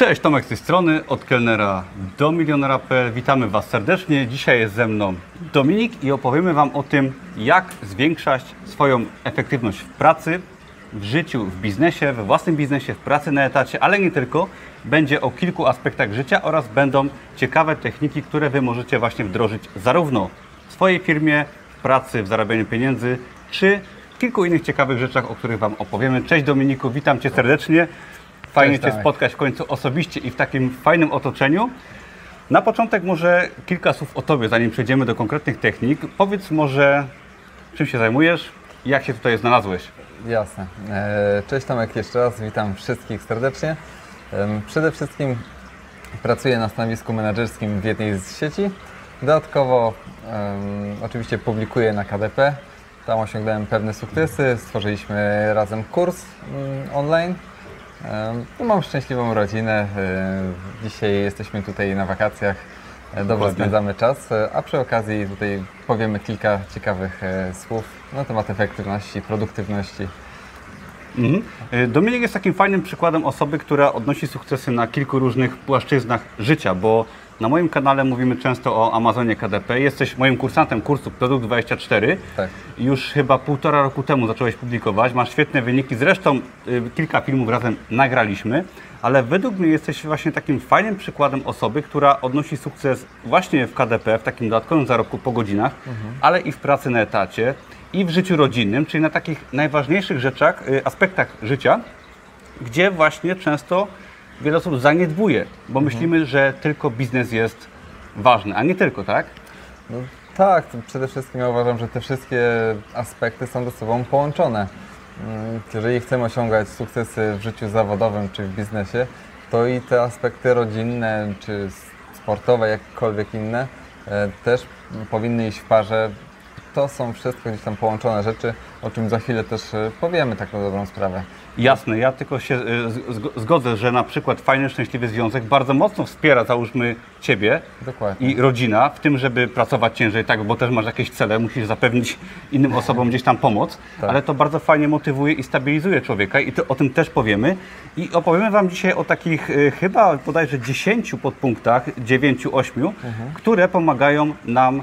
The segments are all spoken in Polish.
Cześć, Tomek z tej strony, od kelnera do milionera.pl. Witamy Was serdecznie. Dzisiaj jest ze mną Dominik i opowiemy Wam o tym, jak zwiększać swoją efektywność w pracy, w życiu, w biznesie, we własnym biznesie, w pracy na etacie, ale nie tylko. Będzie o kilku aspektach życia oraz będą ciekawe techniki, które Wy możecie właśnie wdrożyć zarówno w swojej firmie, w pracy, w zarabianiu pieniędzy, czy w kilku innych ciekawych rzeczach, o których Wam opowiemy. Cześć Dominiku, witam Cię serdecznie. Fajnie Cię spotkać w końcu osobiście i w takim fajnym otoczeniu. Na początek może kilka słów o Tobie, zanim przejdziemy do konkretnych technik. Powiedz może, czym się zajmujesz i jak się tutaj znalazłeś? Jasne. E, Cześć Tomek jeszcze raz, witam wszystkich serdecznie. Przede wszystkim pracuję na stanowisku menedżerskim w jednej z sieci. Dodatkowo oczywiście publikuję na KDP. Tam osiągnąłem pewne sukcesy, stworzyliśmy razem kurs mm, online. No, Mam szczęśliwą rodzinę. Dzisiaj jesteśmy tutaj na wakacjach. E, Dobrze spędzamy czas, e, a przy okazji tutaj powiemy kilka ciekawych e, słów na temat efektywności, produktywności. Mhm. Dominik jest takim fajnym przykładem osoby, która odnosi sukcesy na kilku różnych płaszczyznach życia, bo na moim kanale mówimy często o Amazonie KDP. Jesteś moim kursantem kursu Produkt 24. Tak. Już chyba półtora roku temu zacząłeś publikować. Masz świetne wyniki. Zresztą y, kilka filmów razem nagraliśmy, ale według mnie jesteś właśnie takim fajnym przykładem osoby, która odnosi sukces właśnie w KDP, w takim dodatkowym zarobku po godzinach, ale i w pracy na etacie, i w życiu rodzinnym, czyli na takich najważniejszych rzeczach, y, aspektach życia, gdzie właśnie często wiele osób zaniedbuje, bo myślimy, że tylko biznes jest ważny, a nie tylko, tak? No, tak, przede wszystkim ja uważam, że te wszystkie aspekty są ze sobą połączone. Mm, Jeżeli chcemy osiągać sukcesy w życiu zawodowym czy w biznesie, to i te aspekty rodzinne czy sportowe, jakkolwiek inne, e, też powinny iść w parze. To są wszystko gdzieś tam połączone rzeczy, o czym za chwilę też e, powiemy tak na dobrą sprawę. Jasne, ja tylko się zgo- zgodzę, że na przykład fajny, szczęśliwy związek bardzo mocno wspiera, załóżmy, Ciebie Dokładnie. i rodzina w tym, żeby pracować ciężej, tak, bo też masz jakieś cele, musisz zapewnić innym osobom gdzieś tam pomoc, Tak. ale to bardzo fajnie motywuje i stabilizuje człowieka i to, o tym też powiemy. I opowiemy Wam dzisiaj o takich y, chyba bodajże 10 podpunktach, 9-8, które pomagają nam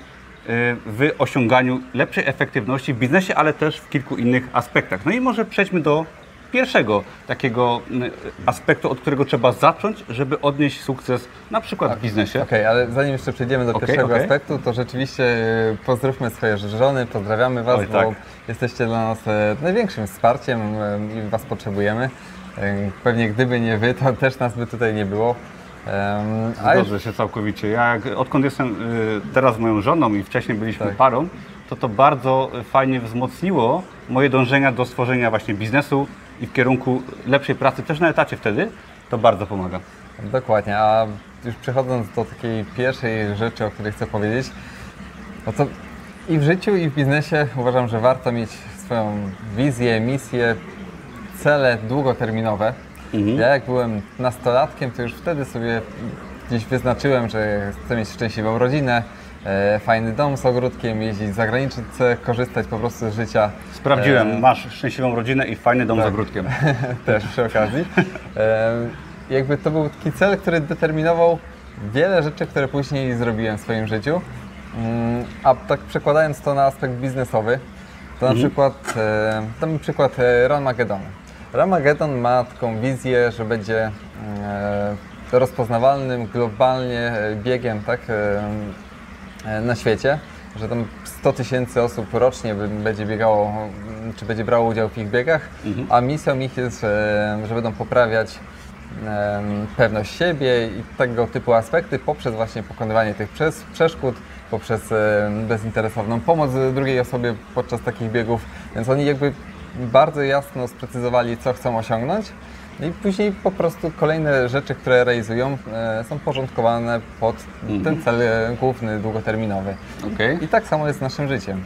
w osiąganiu lepszej efektywności w biznesie, ale też w kilku innych aspektach. No i może przejdźmy do pierwszego takiego y, aspektu, od którego trzeba zacząć, żeby odnieść sukces na przykład w biznesie. Okej, ale zanim jeszcze przejdziemy do Okej, pierwszego okej. aspektu, to rzeczywiście e, pozdrówmy swoje żony, pozdrawiamy Was, Oj, bo tak. jesteście dla nas największym wsparciem i Was potrzebujemy. Pewnie gdyby nie Wy, to też nas by tutaj nie było. Już, Zgodzę się całkowicie. Ja jak, odkąd jestem y, teraz moją żoną i wcześniej byliśmy Tak. parą, to to bardzo fajnie wzmocniło moje dążenia do stworzenia właśnie biznesu i w kierunku lepszej pracy, też na etacie wtedy, to bardzo pomaga. dokładnie, a już przechodząc do takiej pierwszej rzeczy, o której chcę powiedzieć, no to i w życiu, i w biznesie uważam, że warto mieć swoją wizję, misję, cele długoterminowe. Mhm. Ja jak byłem nastolatkiem, to już wtedy sobie gdzieś wyznaczyłem, że chcę mieć szczęśliwą rodzinę, e, fajny dom z ogródkiem, jeździć za granicę, korzystać po prostu z życia. Sprawdziłem, E, masz szczęśliwą rodzinę i fajny dom z tak. ogródkiem. też przy okazji. E, jakby to był taki cel, który determinował wiele rzeczy, które później zrobiłem w swoim życiu. Mm, A tak przekładając to na aspekt biznesowy, to na przykład, e, damy przykład e, Ranmagedonu. Ranmagedon ma taką wizję, że będzie e, rozpoznawalnym globalnie e, biegiem tak, e, na świecie, że tam 100 tysięcy osób rocznie będzie biegało, m, czy będzie brało udział w ich biegach, a misją ich jest, że będą poprawiać pewność siebie i tego typu aspekty poprzez właśnie pokonywanie tych przes- przeszkód, poprzez bezinteresowną pomoc drugiej osobie podczas takich biegów. Więc oni jakby bardzo jasno sprecyzowali, co chcą osiągnąć. No I później po prostu kolejne rzeczy, które realizują, e, są porządkowane pod ten cel e, główny, długoterminowy. Okej. I tak samo jest z naszym życiem.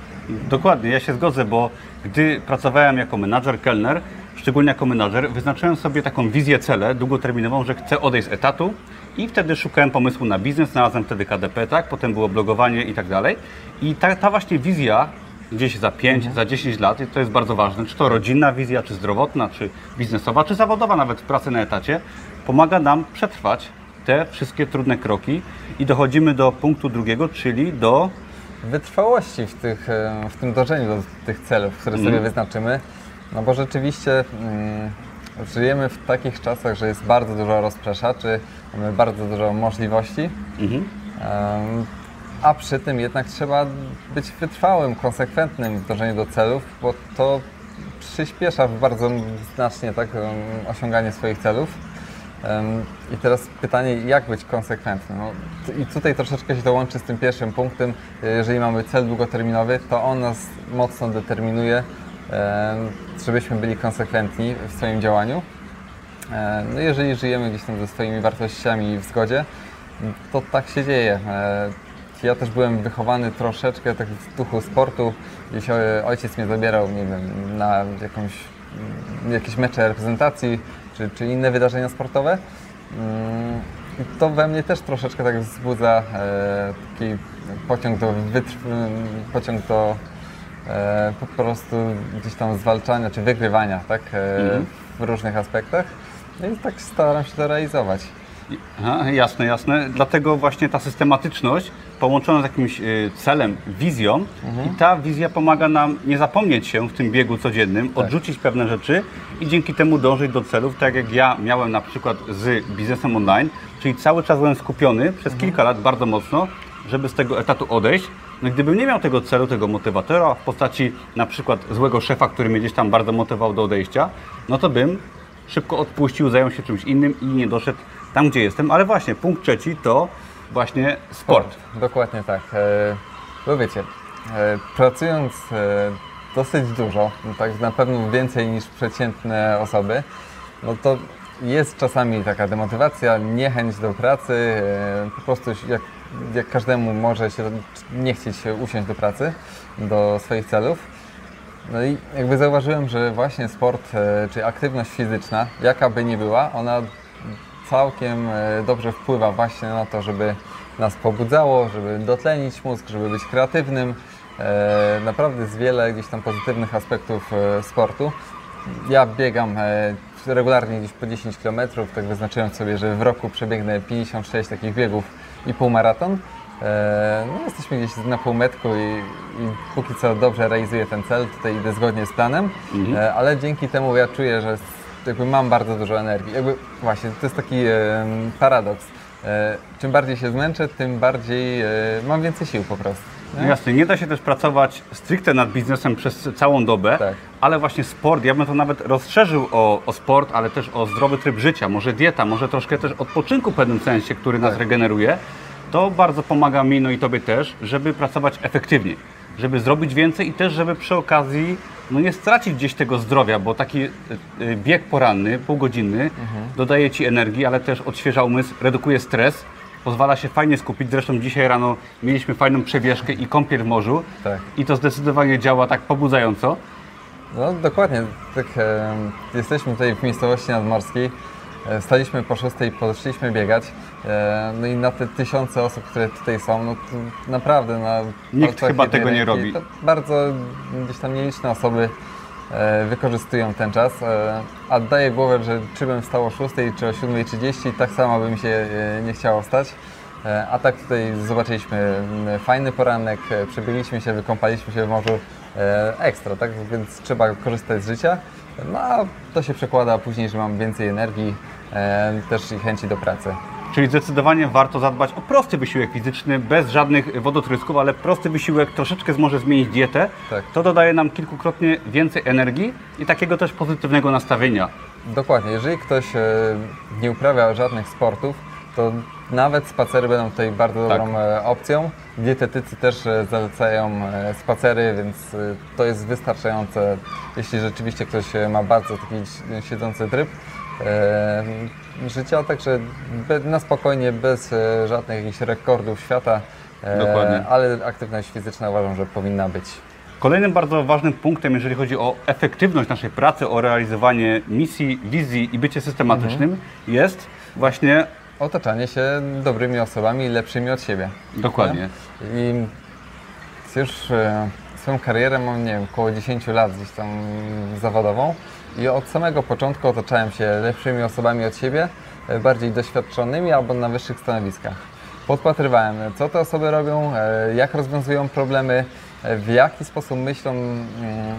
Dokładnie, ja się zgodzę, bo gdy pracowałem jako menadżer, kelner, szczególnie jako menadżer, wyznaczyłem sobie taką wizję, celę długoterminową, że chcę odejść z etatu i wtedy szukałem pomysłu na biznes, znalazłem wtedy KDP, tak? potem było blogowanie i tak dalej. I ta, ta właśnie wizja gdzieś za 5, za 10 lat, i to jest bardzo ważne, czy to rodzinna wizja, czy zdrowotna, czy biznesowa, czy zawodowa nawet w pracy na etacie, pomaga nam przetrwać te wszystkie trudne kroki i dochodzimy do punktu drugiego, czyli do wytrwałości w, tych, e, w tym dążeniu do tych celów, które sobie Mhm. wyznaczymy. No bo rzeczywiście mm, żyjemy w takich czasach, że jest bardzo dużo rozpraszaczy, mamy bardzo dużo możliwości, mhm, em, a przy tym jednak trzeba być wytrwałym, konsekwentnym w dążeniu do celów, bo to przyspiesza bardzo znacznie tak, osiąganie swoich celów. I teraz pytanie, jak być konsekwentnym? No, I tutaj troszeczkę się to łączy z tym pierwszym punktem. Jeżeli mamy cel długoterminowy, to on nas mocno determinuje, żebyśmy byli konsekwentni w swoim działaniu. E, No jeżeli żyjemy gdzieś tam ze swoimi wartościami w zgodzie, to tak się dzieje. Ja też byłem wychowany troszeczkę tak w duchu sportu. Gdzieś e, ojciec mnie zabierał, nie wiem, na jakąś, mm, jakieś mecze reprezentacji czy, czy inne wydarzenia sportowe. Mm, I to we mnie też troszeczkę tak wzbudza e, taki pociąg do, wytrw- mm, pociąg do e, po prostu gdzieś tam zwalczania czy wygrywania tak, Mhm. w różnych aspektach. No i tak staram się to realizować. Aha, jasne, jasne. Dlatego właśnie ta systematyczność połączona z jakimś y, celem, wizją i ta wizja pomaga nam nie zapomnieć się w tym biegu codziennym, odrzucić pewne rzeczy i dzięki temu dążyć do celów, tak jak ja miałem na przykład z biznesem online, czyli cały czas byłem skupiony przez kilka lat bardzo mocno, żeby z tego etatu odejść. No i gdybym nie miał tego celu, tego motywatora w postaci na przykład złego szefa, który mnie gdzieś tam bardzo motywował do odejścia, no to bym szybko odpuścił, zajął się czymś innym i nie doszedł tam, gdzie jestem. Ale właśnie punkt trzeci to właśnie sport. Dokładnie tak. E, Bo wiecie, e, pracując e, dosyć dużo, no tak na pewno więcej niż przeciętne osoby, no to jest czasami taka demotywacja, niechęć do pracy, po prostu jak, jak każdemu może się nie chcieć usiąść do pracy, do swoich celów. No i jakby zauważyłem, że właśnie sport czy aktywność fizyczna, jaka by nie była, ona całkiem e, dobrze wpływa właśnie na to, żeby nas pobudzało, żeby dotlenić mózg, żeby być kreatywnym. E, Naprawdę jest wiele gdzieś tam pozytywnych aspektów e, sportu. Ja biegam regularnie gdzieś po 10 km, tak wyznaczyłem sobie, że w roku przebiegnę 56 takich biegów i półmaraton. No, jesteśmy gdzieś na półmetku i, i póki co dobrze realizuję ten cel, tutaj idę zgodnie z planem, e, ale dzięki temu ja czuję, że jakby mam bardzo dużo energii. Jakby właśnie to jest taki e, paradoks. E, czym bardziej się zmęczę, tym bardziej e, mam więcej sił po prostu. No jasne, nie da się też pracować stricte nad biznesem przez całą dobę, Tak. ale właśnie sport, ja bym to nawet rozszerzył o, o sport, ale też o zdrowy tryb życia, może dieta, może troszkę też odpoczynku w pewnym sensie, który nas Tak. regeneruje. To bardzo pomaga mi, no i Tobie też, żeby pracować efektywniej, żeby zrobić więcej i też, żeby przy okazji no nie stracić gdzieś tego zdrowia, bo taki y, y, bieg poranny, półgodzinny, dodaje Ci energii, ale też odświeża umysł, redukuje stres, pozwala się fajnie skupić. Zresztą dzisiaj rano mieliśmy fajną przebieżkę i kąpiel w morzu Tak. i to zdecydowanie działa tak pobudzająco. No dokładnie, tak, e, jesteśmy tutaj w miejscowości nadmorskiej, e, staliśmy po szóstej, poszliśmy biegać, e, no i na te tysiące osób, które tutaj są, no to naprawdę na Nikt chyba tego nie robi. Bardzo gdzieś tam nieliczne osoby e, wykorzystują ten czas, e, a daję głowę, że czy bym wstał o 6 czy o 7.30, tak samo by mi się e, nie chciało wstać. E, A tak tutaj zobaczyliśmy mm, fajny poranek, e, przebiegliśmy się, wykąpaliśmy się w morzu e, ekstra, tak? Więc trzeba korzystać z życia. No a to się przekłada później, że mam więcej energii, e, też i chęci do pracy. Czyli zdecydowanie warto zadbać o prosty wysiłek fizyczny, bez żadnych wodotrysków, ale prosty wysiłek troszeczkę może zmienić dietę. Tak. To dodaje nam kilkukrotnie więcej energii i takiego też pozytywnego nastawienia. Dokładnie, jeżeli ktoś e, nie uprawia żadnych sportów, to nawet spacery będą tutaj bardzo Tak. dobrą e, opcją. Dietetycy też e, zalecają e, spacery, więc to jest wystarczające, jeśli rzeczywiście ktoś ma bardzo taki si- siedzący tryb życia, także na spokojnie, bez żadnych jakichś rekordów świata, Dokładnie. ale aktywność fizyczna uważam, że powinna być. Kolejnym bardzo ważnym punktem, jeżeli chodzi o efektywność naszej pracy, o realizowanie misji, wizji i bycie systematycznym, jest właśnie Otaczanie się dobrymi osobami, lepszymi od siebie. dokładnie. I już e, swoją karierę mam, nie wiem, około 10 lat gdzieś tam zawodową i od samego początku otaczałem się lepszymi osobami od siebie e, bardziej doświadczonymi albo na wyższych stanowiskach. Podpatrywałem, co te osoby robią, e, jak rozwiązują problemy, w jaki sposób myślą mm,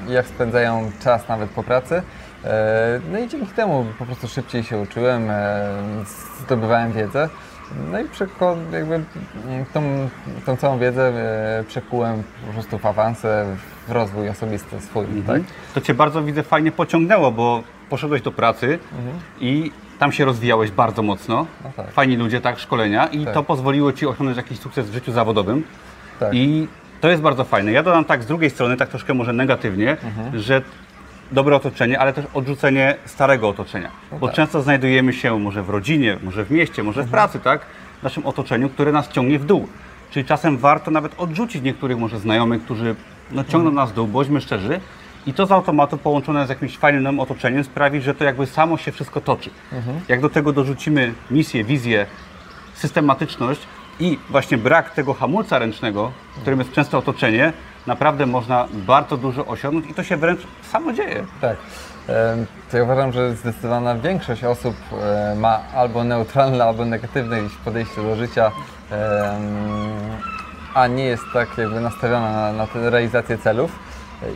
jak spędzają czas nawet po pracy. E, No i dzięki temu po prostu szybciej się uczyłem, e, zdobywałem wiedzę. No i przeko- jakby tą, tą całą wiedzę e, przekułem po prostu w awanse, w rozwój osobisty swój, tak? To Cię bardzo widzę fajnie pociągnęło, bo poszedłeś do pracy i tam się rozwijałeś bardzo mocno. No tak. Fajni ludzie, tak, szkolenia i Tak. to pozwoliło Ci osiągnąć jakiś sukces w życiu zawodowym. Tak. I to jest bardzo fajne. Ja dodam tak z drugiej strony, tak troszkę może negatywnie, Mhm. że dobre otoczenie, ale też odrzucenie starego otoczenia. bo tak. często znajdujemy się może w rodzinie, może w mieście, może w Mhm. pracy, tak? W naszym otoczeniu, które nas ciągnie w dół. Czyli czasem warto nawet odrzucić niektórych może znajomych, którzy no, ciągną Mhm. nas w dół, bądźmy szczerzy. I to z automatu połączone z jakimś fajnym otoczeniem sprawi, że to jakby samo się wszystko toczy. Mhm. Jak do tego dorzucimy misję, wizję, systematyczność i właśnie brak tego hamulca ręcznego, którym jest często otoczenie, naprawdę można bardzo dużo osiągnąć i to się wręcz samo dzieje. Tak. To ja uważam, że zdecydowana większość osób e, ma albo neutralne, albo negatywne podejście do życia, a nie jest tak jakby nastawiona na, na realizację celów.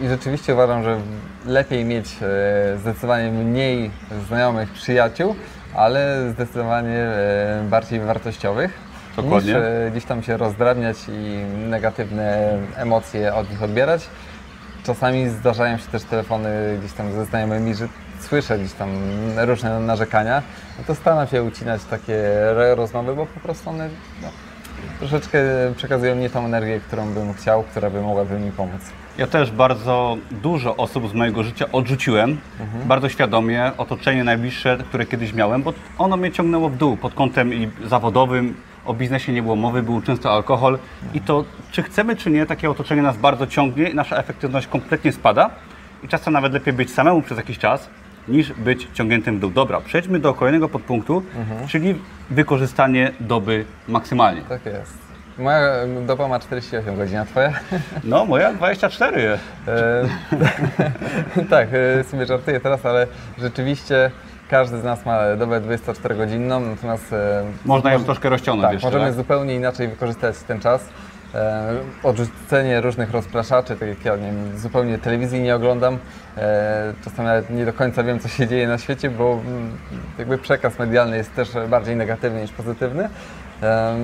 I rzeczywiście uważam, że lepiej mieć e, zdecydowanie mniej znajomych, przyjaciół, ale zdecydowanie e, bardziej wartościowych. Dokładnie. Niż e, gdzieś tam się rozdrabniać i negatywne emocje od nich odbierać. Czasami zdarzają się też telefony gdzieś tam ze znajomymi, że słyszę gdzieś tam różne narzekania, no to staram się ucinać takie rozmowy, bo po prostu one no, troszeczkę przekazują nie tą energię, którą bym chciał, która by mogłaby mi pomóc. Ja też bardzo dużo osób z mojego życia odrzuciłem, bardzo świadomie, otoczenie najbliższe, które kiedyś miałem, bo ono mnie ciągnęło w dół pod kątem i zawodowym, o biznesie nie było mowy, był często alkohol i to, czy chcemy, czy nie, takie otoczenie nas bardzo ciągnie i nasza efektywność kompletnie spada i czasem nawet lepiej być samemu przez jakiś czas, niż być ciągniętym w dół. Dobra, przejdźmy do kolejnego podpunktu, czyli wykorzystanie doby maksymalnie. Tak jest. Moja doba ma 48 godzin, a twoja? No, moja 24 jest. E, tak, e, sobie żartuję teraz, ale rzeczywiście każdy z nas ma dobę 24-godzinną, natomiast e, Można ją troszkę rozciągnąć Tak, jeszcze, możemy tak? zupełnie inaczej wykorzystać ten czas. E, odrzucenie różnych rozpraszaczy, tak jak ja nie wiem, zupełnie telewizji nie oglądam. E, czasem nawet nie do końca wiem, co się dzieje na świecie, bo mm, jakby przekaz medialny jest też bardziej negatywny niż pozytywny. E,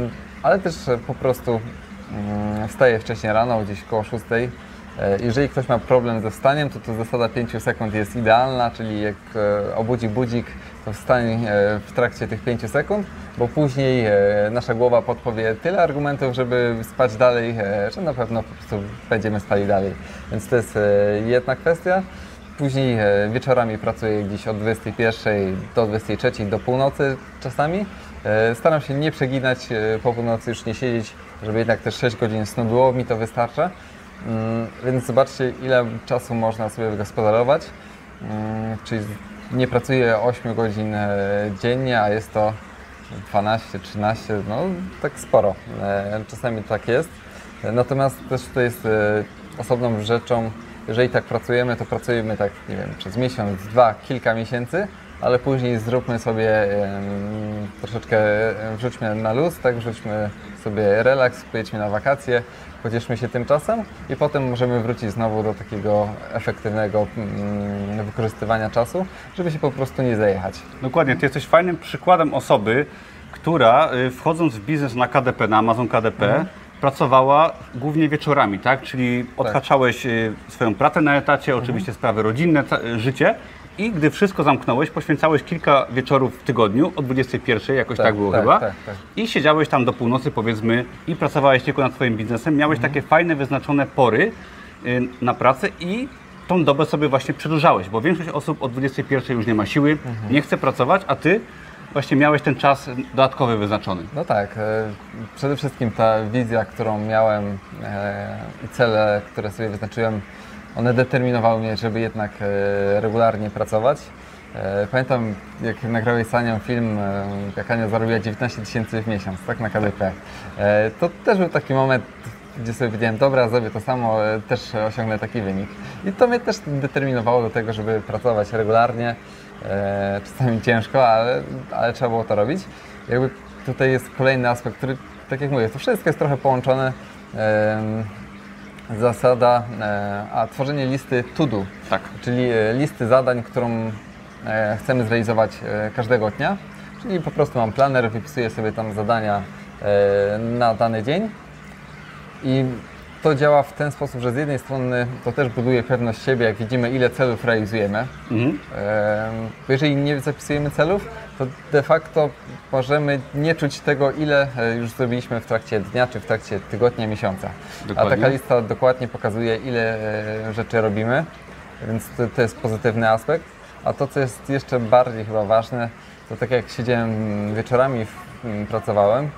ale też po prostu mm, wstaję wcześniej rano, gdzieś koło 6. E, Jeżeli ktoś ma problem ze wstaniem, to to zasada 5 sekund jest idealna, czyli jak e, obudzi budzik, to wstań e, w trakcie tych 5 sekund, bo później nasza głowa podpowie tyle argumentów, żeby spać dalej, że na pewno po prostu będziemy spali dalej. Więc to jest jedna kwestia. Później wieczorami pracuję gdzieś od 21 do 23 do północy czasami. Staram się nie przeginać, po północy już nie siedzieć, żeby jednak też 6 godzin snu było, mi to wystarcza. Mm, Więc zobaczcie, ile czasu można sobie wygospodarować. Mm, Czyli nie pracuję 8 godzin e, dziennie, a jest to 12, 13, no tak sporo. E, Czasami tak jest. Natomiast też to jest e, osobną rzeczą, jeżeli tak pracujemy, to pracujemy tak, nie wiem, przez miesiąc, dwa, kilka miesięcy, ale później zróbmy sobie troszeczkę, wrzućmy na luz, tak, wrzućmy sobie relaks, pojedźmy na wakacje, pocieszmy się tym czasem i potem możemy wrócić znowu do takiego efektywnego mm, wykorzystywania czasu, żeby się po prostu nie zajechać. Dokładnie, ty jesteś fajnym przykładem osoby, która y, wchodząc w biznes na KDP, na Amazon KDP, Mhm. pracowała głównie wieczorami, tak? Czyli odhaczałeś y, swoją pracę na etacie, Mhm. oczywiście sprawy rodzinne, y, życie i gdy wszystko zamknąłeś, poświęcałeś kilka wieczorów w tygodniu, o 21, jakoś tak, Tak, było tak, chyba, tak, tak. i siedziałeś tam do północy powiedzmy i pracowałeś tylko nad swoim biznesem, miałeś Mhm. takie fajne, wyznaczone pory y, na pracę i tą dobę sobie właśnie przedłużałeś, bo większość osób o 21 już nie ma siły, Mhm. nie chce pracować, a ty właśnie miałeś ten czas dodatkowy wyznaczony. No tak, e, przede wszystkim ta wizja, którą miałem e, i cele, które sobie wyznaczyłem, one determinowały mnie, żeby jednak e, regularnie pracować. E, Pamiętam, jak nagrałeś z Anią film, e, jak Ania zarobiła 19 tysięcy w miesiąc, tak na KDP. To też był taki moment, gdzie sobie powiedziałem, dobra, zrobię to samo, też osiągnę taki wynik. I to mnie też determinowało do tego, żeby pracować regularnie, czasami ciężko, ale, ale trzeba było to robić. Jakby tutaj jest kolejny aspekt, który, tak jak mówię, to wszystko jest trochę połączone. Zasada, e, a tworzenie listy to do, Tak. czyli e, listy zadań, którą e, chcemy zrealizować każdego dnia. Czyli po prostu mam planer, wypisuję sobie tam zadania na dany dzień i to działa w ten sposób, że z jednej strony to też buduje pewność siebie, jak widzimy ile celów realizujemy. Mhm. Jeżeli nie zapisujemy celów, to de facto możemy nie czuć tego, ile e, już zrobiliśmy w trakcie dnia, czy w trakcie tygodnia, miesiąca. A Dokładnie. taka lista dokładnie pokazuje, ile e, rzeczy robimy, więc to, to jest pozytywny aspekt. A to, co jest jeszcze bardziej chyba ważne, to tak jak siedziałem wieczorami, pracowałem,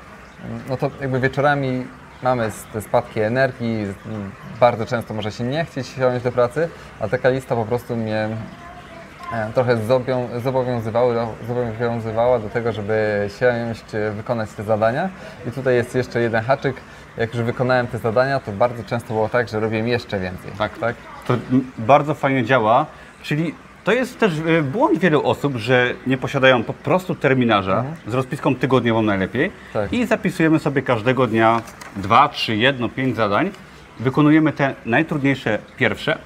no to jakby wieczorami mamy te spadki energii, bardzo często może się nie chcieć siąść do pracy, a taka lista po prostu mnie e, trochę zobowią- zobowiązywała, do tego, żeby siąść, wykonać te zadania. I tutaj jest jeszcze jeden haczyk. Jak już wykonałem te zadania, to bardzo często było tak, że robiłem jeszcze więcej. Tak, tak. To bardzo fajnie działa, czyli to jest też e, błąd wielu osób, że nie posiadają po prostu terminarza z rozpiską tygodniową najlepiej Tak. i zapisujemy sobie każdego dnia dwa, trzy, jedno, pięć zadań. Wykonujemy te najtrudniejsze pierwsze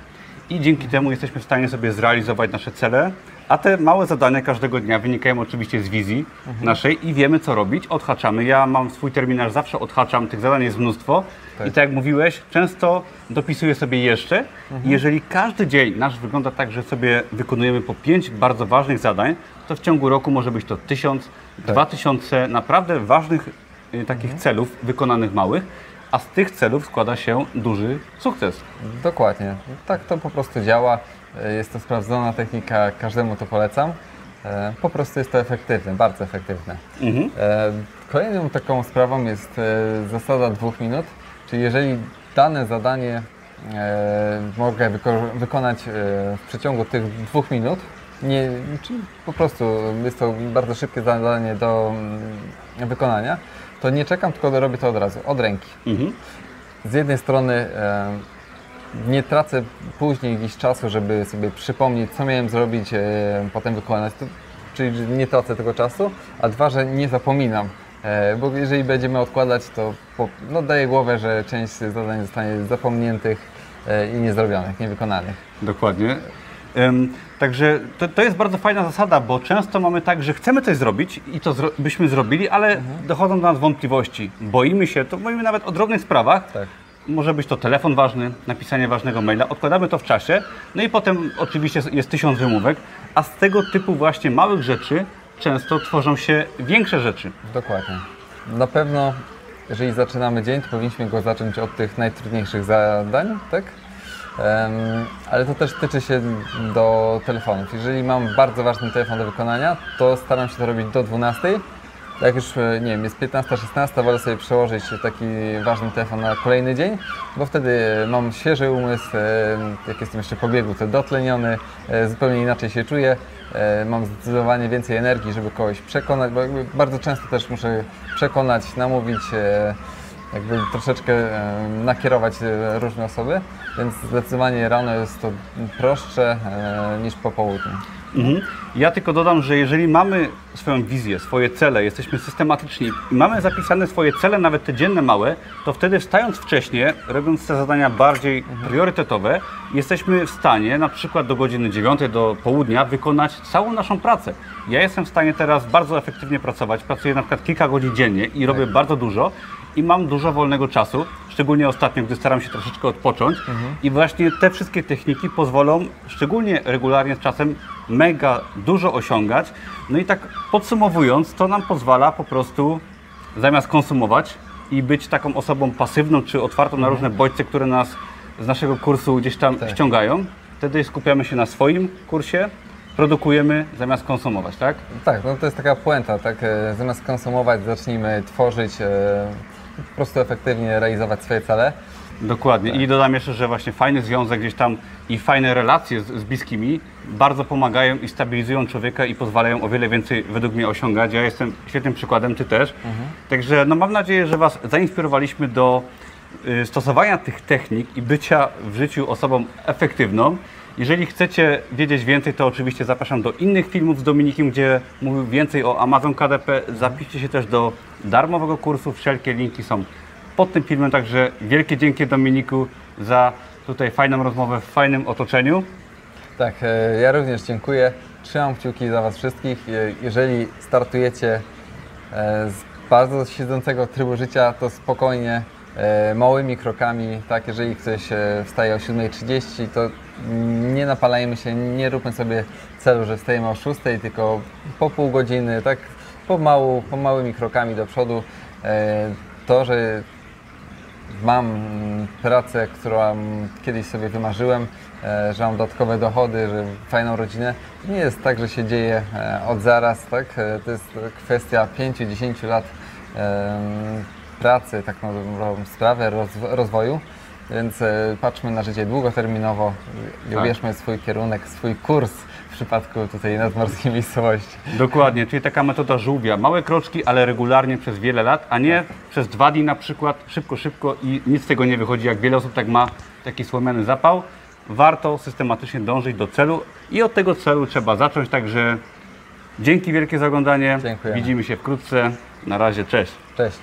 i dzięki temu jesteśmy w stanie sobie zrealizować nasze cele, a te małe zadania każdego dnia wynikają oczywiście z wizji naszej i wiemy co robić, odhaczamy. Ja mam swój terminarz, zawsze odhaczam, tych zadań jest mnóstwo Tak. i tak jak mówiłeś, często dopisuję sobie jeszcze. I jeżeli każdy dzień nasz wygląda tak, że sobie wykonujemy po pięć bardzo ważnych zadań, to w ciągu roku może być to tysiąc, dwa tysiące naprawdę ważnych y, takich celów wykonanych małych, a z tych celów składa się duży sukces. Dokładnie. Tak to po prostu działa. E, Jest to sprawdzona technika, każdemu to polecam. E, Po prostu jest to efektywne, bardzo efektywne. Mhm. E, Kolejną taką sprawą jest zasada dwóch minut, czyli jeżeli dane zadanie mogę wyko- wykonać w przeciągu tych dwóch minut, nie, czyli po prostu jest to bardzo szybkie zadanie do mm, wykonania, to nie czekam, tylko robię to od razu, od ręki Mhm. z jednej strony nie tracę później gdzieś czasu, żeby sobie przypomnieć, co miałem zrobić, e, potem wykonać, to, czyli nie tracę tego czasu, a dwa, że nie zapominam. E, bo jeżeli będziemy odkładać, to po, no, daję głowę, że część zadań zostanie zapomniętych e, i niezrobionych, niewykonanych. Dokładnie. Ym, także to, to jest bardzo fajna zasada, bo często mamy tak, że chcemy coś zrobić i to zro- byśmy zrobili, ale dochodzą do nas wątpliwości. Boimy się, to mówimy nawet o drobnych sprawach. Tak. Może być to telefon ważny, napisanie ważnego maila, odkładamy to w czasie, no i potem oczywiście jest tysiąc wymówek, a z tego typu właśnie małych rzeczy często tworzą się większe rzeczy. Dokładnie. Na pewno, jeżeli zaczynamy dzień, to powinniśmy go zacząć od tych najtrudniejszych zadań, tak? Ale to też tyczy się do telefonów. Jeżeli mam bardzo ważny telefon do wykonania, to staram się to robić do 12. Jak już, e, nie wiem, jest 15-16, wolę sobie przełożyć taki ważny telefon na kolejny dzień, bo wtedy mam świeży umysł, e, jak jestem jeszcze po biegu, to dotleniony, e, zupełnie inaczej się czuję, e, mam zdecydowanie więcej energii, żeby kogoś przekonać, bo bardzo często też muszę przekonać, namówić, e, jakby troszeczkę e, nakierować e, różne osoby, więc zdecydowanie rano jest to prostsze e, niż po południu. Mhm. Ja tylko dodam, że jeżeli mamy swoją wizję, swoje cele, jesteśmy systematyczni i mamy zapisane swoje cele, nawet te dzienne małe, to wtedy wstając wcześniej, robiąc te zadania bardziej priorytetowe, jesteśmy w stanie na przykład do godziny 9, do południa wykonać całą naszą pracę. Ja jestem w stanie teraz bardzo efektywnie pracować, pracuję na przykład kilka godzin dziennie i robię bardzo dużo i mam dużo wolnego czasu, szczególnie ostatnio, gdy staram się troszeczkę odpocząć i właśnie te wszystkie techniki pozwolą, szczególnie regularnie z czasem, mega dużo osiągać. No i tak podsumowując, to nam pozwala po prostu zamiast konsumować i być taką osobą pasywną czy otwartą na różne bodźce, które nas z naszego kursu gdzieś tam Tak. ściągają, wtedy skupiamy się na swoim kursie, produkujemy zamiast konsumować, tak? Tak, no to jest taka puenta, tak? e, Zamiast konsumować, zacznijmy tworzyć, e, po prostu efektywnie realizować swoje cele. Dokładnie. I dodam jeszcze, że właśnie fajny związek gdzieś tam i fajne relacje z, z bliskimi bardzo pomagają i stabilizują człowieka i pozwalają o wiele więcej według mnie osiągać. Ja jestem świetnym przykładem, ty też. Także no mam nadzieję, że Was zainspirowaliśmy do y, stosowania tych technik i bycia w życiu osobą efektywną. Jeżeli chcecie wiedzieć więcej, to oczywiście zapraszam do innych filmów z Dominikiem, gdzie mówił więcej o Amazon KDP. Zapiszcie się też do darmowego kursu. Wszelkie linki są pod tym filmem, także wielkie dzięki Dominiku za tutaj fajną rozmowę w fajnym otoczeniu. Tak, e, ja również dziękuję. Trzymam kciuki za Was wszystkich. Je- Jeżeli startujecie e, z bardzo siedzącego trybu życia, to spokojnie, e, małymi krokami. Tak, jeżeli ktoś e, wstaje o 7.30, to nie napalajmy się, nie róbmy sobie celu, że wstajemy o 6.00, tylko po pół godziny, tak pomału, pomałymi krokami do przodu. E, To, że Mam pracę, którą kiedyś sobie wymarzyłem, e, że mam dodatkowe dochody, że fajną rodzinę. Nie jest tak, że się dzieje e, od zaraz, tak? To jest kwestia 5-10 lat pracy, tak na dobrą sprawę, rozw- rozwoju. Więc e, patrzmy na życie długoterminowo i Tak. ubierzmy swój kierunek, swój kurs w przypadku tutaj nadmorskiej miejscowości. Dokładnie, czyli taka metoda żółwia. Małe kroczki, ale regularnie przez wiele lat, a nie przez dwa dni na przykład, szybko, szybko i nic z tego nie wychodzi. Jak wiele osób tak ma taki słomiany zapał, warto systematycznie dążyć do celu i od tego celu trzeba zacząć. Także dzięki wielkie za oglądanie. Dziękujemy. Widzimy się wkrótce. Na razie, cześć. Cześć.